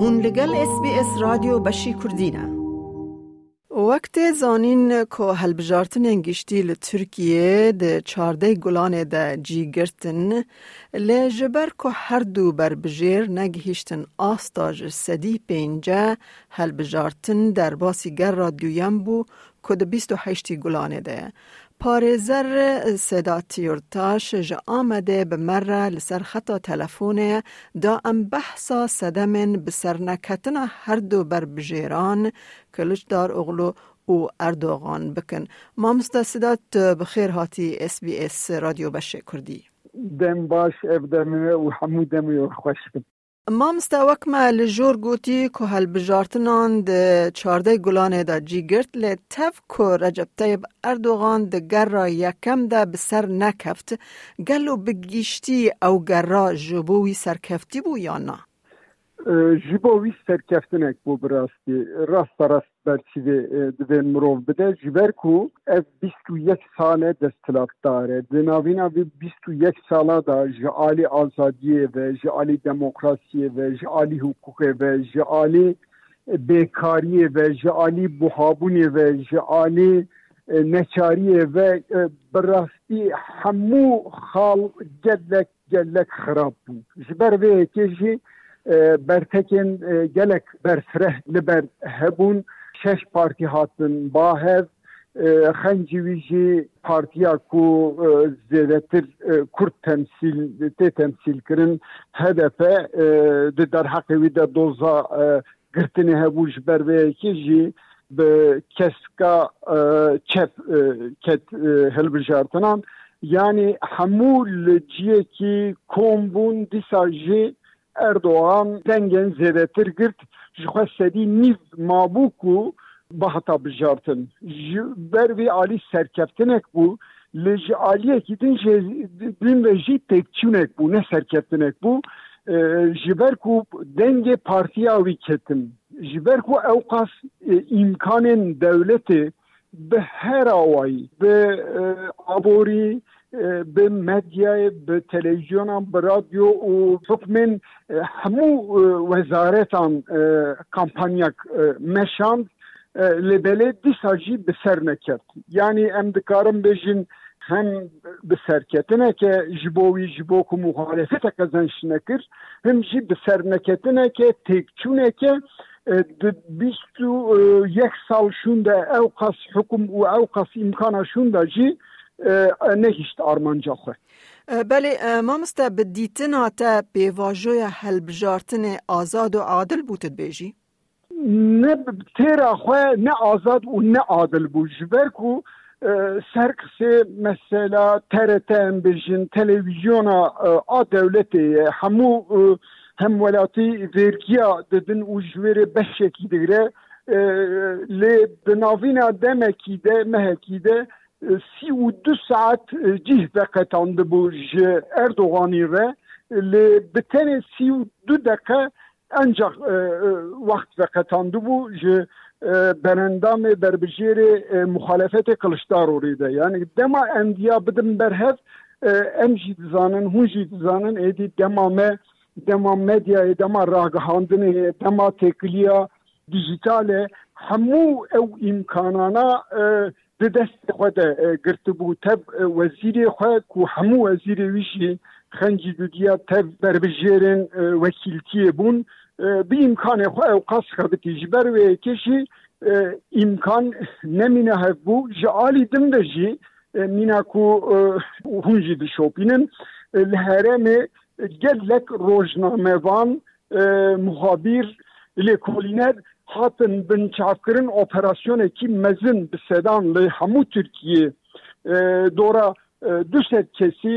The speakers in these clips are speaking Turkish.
هون لگل اس بی اس رادیو بشی کردینه وقت زانین که هلبجارتن انگشتی لترکیه ده چارده گلانه ده جی گرتن لجبر که هر دو بر بجیر نگهیشتن آستاج سدی پینجا هلبجارتن در باسی گر رادیویم بو که ده بیست و هشتی گلانه ده. پارزر صدا تیورتاش جا آمده به مره لسر خطا تلفونه دا ام بحثا صدمن بسر نکتنا هر دو بر بجیران کلش دار اغلو او اردوغان بکن. مامستا صدا بخیر هاتی اس بی اس رادیو بشه کردی. دم باش افدمه و حمودمه و خوش بکن. مامستا وکما لجور گوتی که هل بجارتنان ده چارده گلانه دا جی گرت لی تف که رجب طیب اردوغان ده گر را یکم ده بسر نکفت گلو بگیشتی او گر را جبوی سرکفتی بو یا نه؟ Ji bo wî serkeftinek bû bi rastî rast rast berçivê divê mirov bide ji ku ev bîst û yek sale desthilatdar e di navîna vî bîst û yek sala da ji alî ve ji alî demokrasiyê ve ji alî ve ji alî bêkariyê ve ji alî buhabûnê ve ji alî neçariyê ve bi rastî hemû xal gelek gelek xirab bû ji ber vê bertekên gelek berfireh li ber hebûn şeş partî hatin bahev xencî wî jî partiya ku zêdetir Kurd temsil tê temsil kirin HDP di derheqê wî doza girtinê hebû ji ber vê yekê jî keska çep ket hilbijartinan yani hemû li ciyekî kom bûn dîsa Erdoğan dengen zêdetir girt ji xwe sedî nîv mabû ku bahata bijartin ji ber vê alî serkeftinek bû li ji aliyekî din ve jî têkçûnek bû ne serkeftinek bû ji ber ku dengê partiya wî ketin ji ber ku ew qas îmkanên dewletê bi her awayî bi به مدیای به تلویزیون به رادیو و حکمین همو وزارتان کمپانیاک مشاند لبله دیساجی به سر نکرد یعنی ام دکارم بجین هم به سرکتنه که جبوی جبو که مخالفت کزنش نکر هم جی به سر نکتنه که تکچونه که بیست و یک سال شونده او قص حکم و او قص امکان شونده جی نهیشت آرمانجا خو بله مامسته به دیتنا تا پیواجوی هلبجارتن آزاد و عادل بوتد بیجی؟ نه تیرا خو نه آزاد و نه عادل بو جبر کو سرکس مثلا TRT ام بجین تلویزیونا آ دولتی همو هم ولاتی ورگیا ددن و جویر بشکی دیگره لی بناوینا دمکی ده مهکی ده سی و دو ساعت جیه دقیقه بو جه اردوغانی re li bitene سی و دو دقیقه ancak vakt veqetandı bu ji berendamê berbijêrê muhalefetê Kılıçdaroğlu'ydı. Yani dema em diya bidim berhev em jî dizanin hûn jî dizanin êdî dema me dema medyayê dema ragihandinê dema têkiliya dijîtalê هەموو ئەو ئیمکانانە دەست خۆ گرتبوو تەب وەزیری خۆ و هەموو وەزیرەویشی خەنجی دودیا تەب بربژێرن وەکیلتیە بوون. بیمکانێ خۆ ئەو قەس خەبتی ji ber wê kişî îmkan nemîne hevbû ji alî dim de jî mîna ku hûn jî dişopînin li herêmê gelek rojnamevan muhabir lê kolîner hatin bin çavkirin operasyonekî mezin bi sedan li hemû Tirkiye dora du sed kesî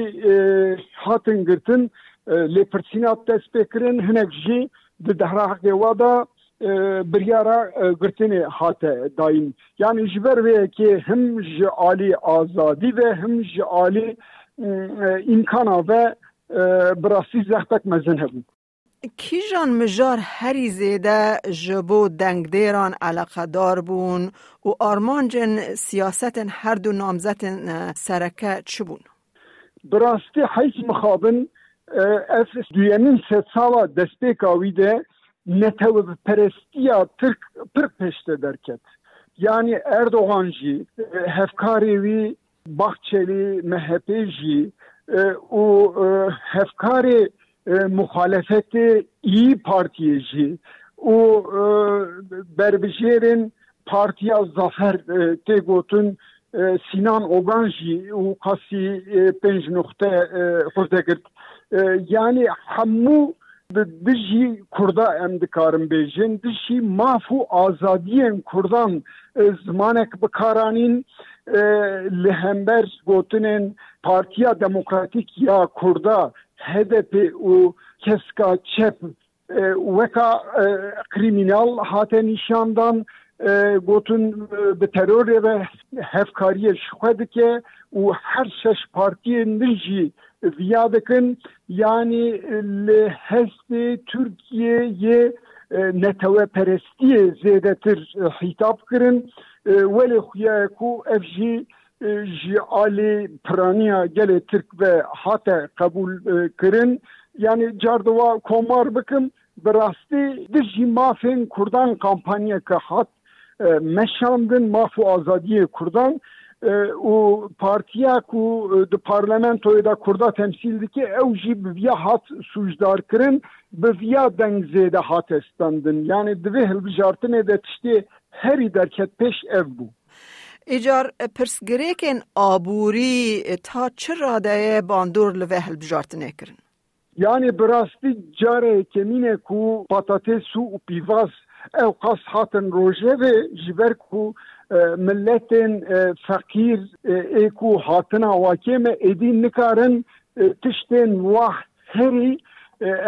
hatin girtin lêpirsîna dest pêkirin hinek jî di dehrahê wa da biryara girtinê hate dayîn yani ji ber vê yekê him ji alî azadî ve him ji alî îmkana ve bi rastî zehbek mezin کیژان مجار هری زیده جبو دنگ دیران علاقه دار بون و آرمان جن سیاست هر دو نامزد سرکه چه بون؟ براستی حیث مخابن افرس دویانین ست سالا دسته کاویده نتو پرستیا ترک پر پشته درکت یعنی اردوغان جی هفکاری وی بخچلی محپی جی و هفکاری hevkarê muhalefetê İyi Partiye jî û berbijêrên Partiya Zafer tê gotin Sinan Ogan jî û qasî pênc noxte xurdegirt. Yani hemû dijî Kurda em dikarin bêjin dijî maf û azadiyên Kurdan zimanek bikaranîn li hember Partiya Demokratîk ya Kurda HDP و کسکا چپ وکا کریمینال هاته نشاندان گوتن به ترور و هفکاری خود که و هر شش پارتی نجی ویادکن یعنی لحست ترکیه یه نتوه پرستی زیده تر حیطاب کرن. ولی خویه کو افجی ji alê piraniya gelê Türk ve hate qebûl kirin yani cardiwa komar bikim bi rastî di jî mafên Kurdan kampanyeke hat meşandin maf û Kurdan. Û partiya ku di parlamentoyê da Kurda temsil dike ew jî bi viya hat sûcdarkirin bi viya deng zêde hat estandin yani divê hilbijartinê de tiştê herî derket pêş ev bû Pirsgirêkên aborî ta çi radeye bandor li vê hilbijartinê kirin? Yani carê kemîne ku patates û pîvaz ew qas hatin rojevê ji ber ku milletên feqîr ê ku hatina wakê me êdî nikarin tiştên wah herî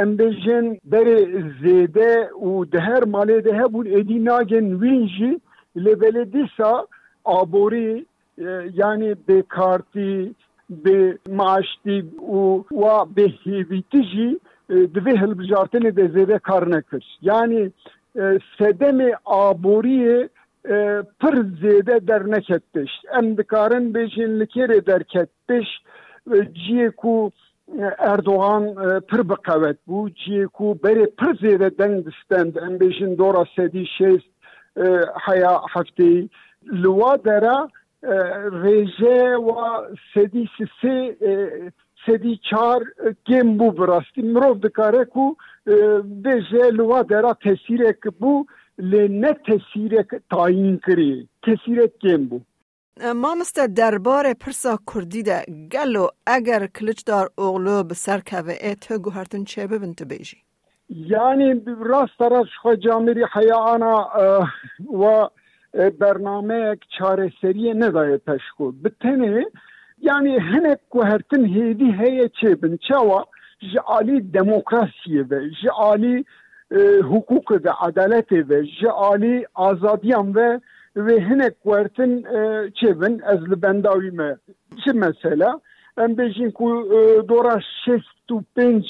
em bêjin berê zêde û di her malê de hebûn êdî nagin wîn jî lê belê dîsa aborî yani bêkartî bê maaştî û wa bêhêvîtî jî divê hilbijartinê de zêde kar nekir yani sedemê aboriyê pir zêde dernekettiş em dikarin bêjin li kêrê derkettiş ciyê ku Erdoğan pir biqewet bû ciyê ku berê pir zêde deng distend em bêjin dora sedî şêst heya hefteyî لوا درا رژه و سدی سه سدی چار گم بو براستی. مروف دکاره کو بجه لوا درا تسیره که بو لنه تسیره تاین کری. تسیره گم بو. مامسته دربار پرسا کردی ده گلو اگر کلچدار اغلو به سر ای تو گوهرتون چه ببین تو بیجی؟ یعنی راست راست خواه جامیری حیانا و çareseriyê nedaye peşku bi tenê yani hinek guhertin hêdî heye çêbin çawa ji alî demokrasiyê ve ji alî hukuk ve adaletê ve ji alî azadiyan ve ve hinek guhertin çêbin ez li bendawî me. Çi mesela? Em bêjin ku dora şest û pênc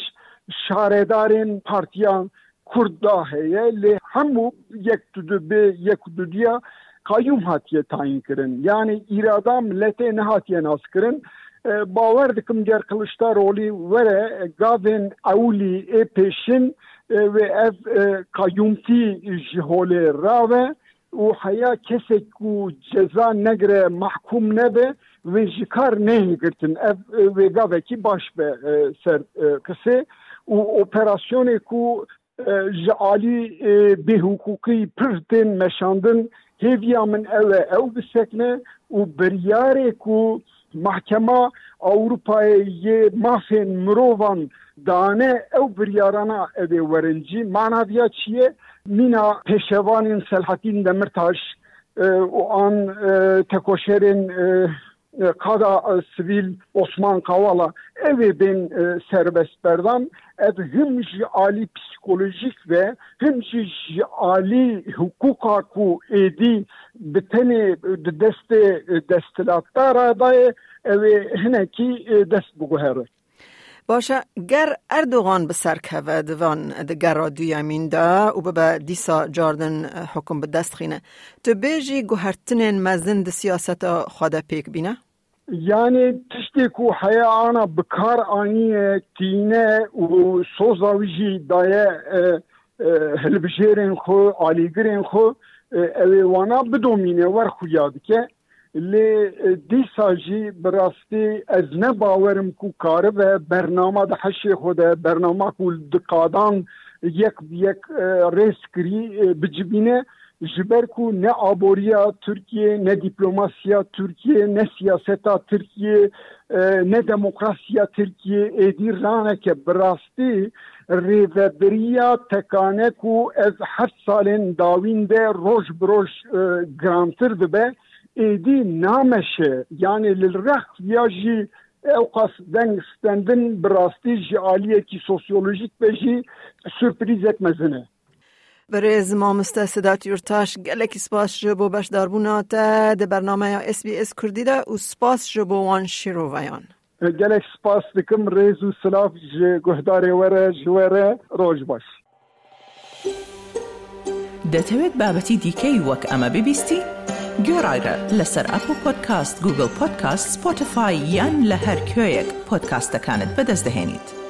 şaredarên partiyan Kurd da heye lê hemû yek tu bê yek du diya kayyum hatiye tayin kirin. Yani irada milletê nehatiye nas kirin. Bawer dikim ger Kılıçdaroğlu were gavên ewlî ê pêşin ve ev kayyumtî ji holê rave. Û heya kesek ku ceza negire mahkum nebe ve ji kar nehîgirtin ev vê gavekî baş be ser kisê û operasyonê ku ji alî bêhukukî pir tên meşandin hêviya min ew e ew bisekne û biryarê ku mahkema Avrupayê yê mafên mirovan dane ew biryarana ev ê werincî. Manaviya çi ye mîna pêşevanên Selhatîn Demirtaş û an tekoşerên sivîl Osman Kavala ev ê bên serbest berdan ev him ji alî psikolojik ve him jî ji alî hukuka ku êdî bi tenê di destê destilatdara dayê ev ê hinekî dest biguhere باشە گەر ئەردۆغان بەسەرکەوە دڤان دەگەڕا دویامین دا و ببە دیسا جاردن حکم بدەستخینە تو بێژی گوهرتنên mezin di siyaseta xwe de pêk bîne Yani tiştê ku heya ana bikar aniye tîne û soza wî jî daye هلبژێرên xwe alîgirên xwe ew ê wana bidomîne wer xuya dike lê dîsa jî bi rastî ez ne bawerim ku karibe bernama di heşê xwe de bernama ku di qadan yek yek rêz kirî bicibîne ji ber ku ne aboriya Türkiye ne diplomasiya Türkiye ne siyaseta Türkiye ne demokrasiya Türkiye êdî raneke bi rastî rêveberiya tekane ku ez heft salên dawîn de roj bi roj girantir dibe êdî nameşe. Yani li rex ya jî ew qas deng stendin bi rastî ji aliyekî برێز مامۆستا سدات یورتاش gelekî spas ji bo beşdarbûna te di bernameya SBS Kurdî de û spas ji bo wan şîrovayan. gelek spas dikim rêz û silav ji guhdarê were ji were roj baş. دەتەوێت بابەتی دیکەی وەک ئەمە ببیستی؟ گۆڕایرە لەسەر ئەپ و پۆدکاست گوگل پۆدکاست سپۆتفاای یان لە هەر کوێیەک پۆدکاستەکانت بەدەستدەێنیت.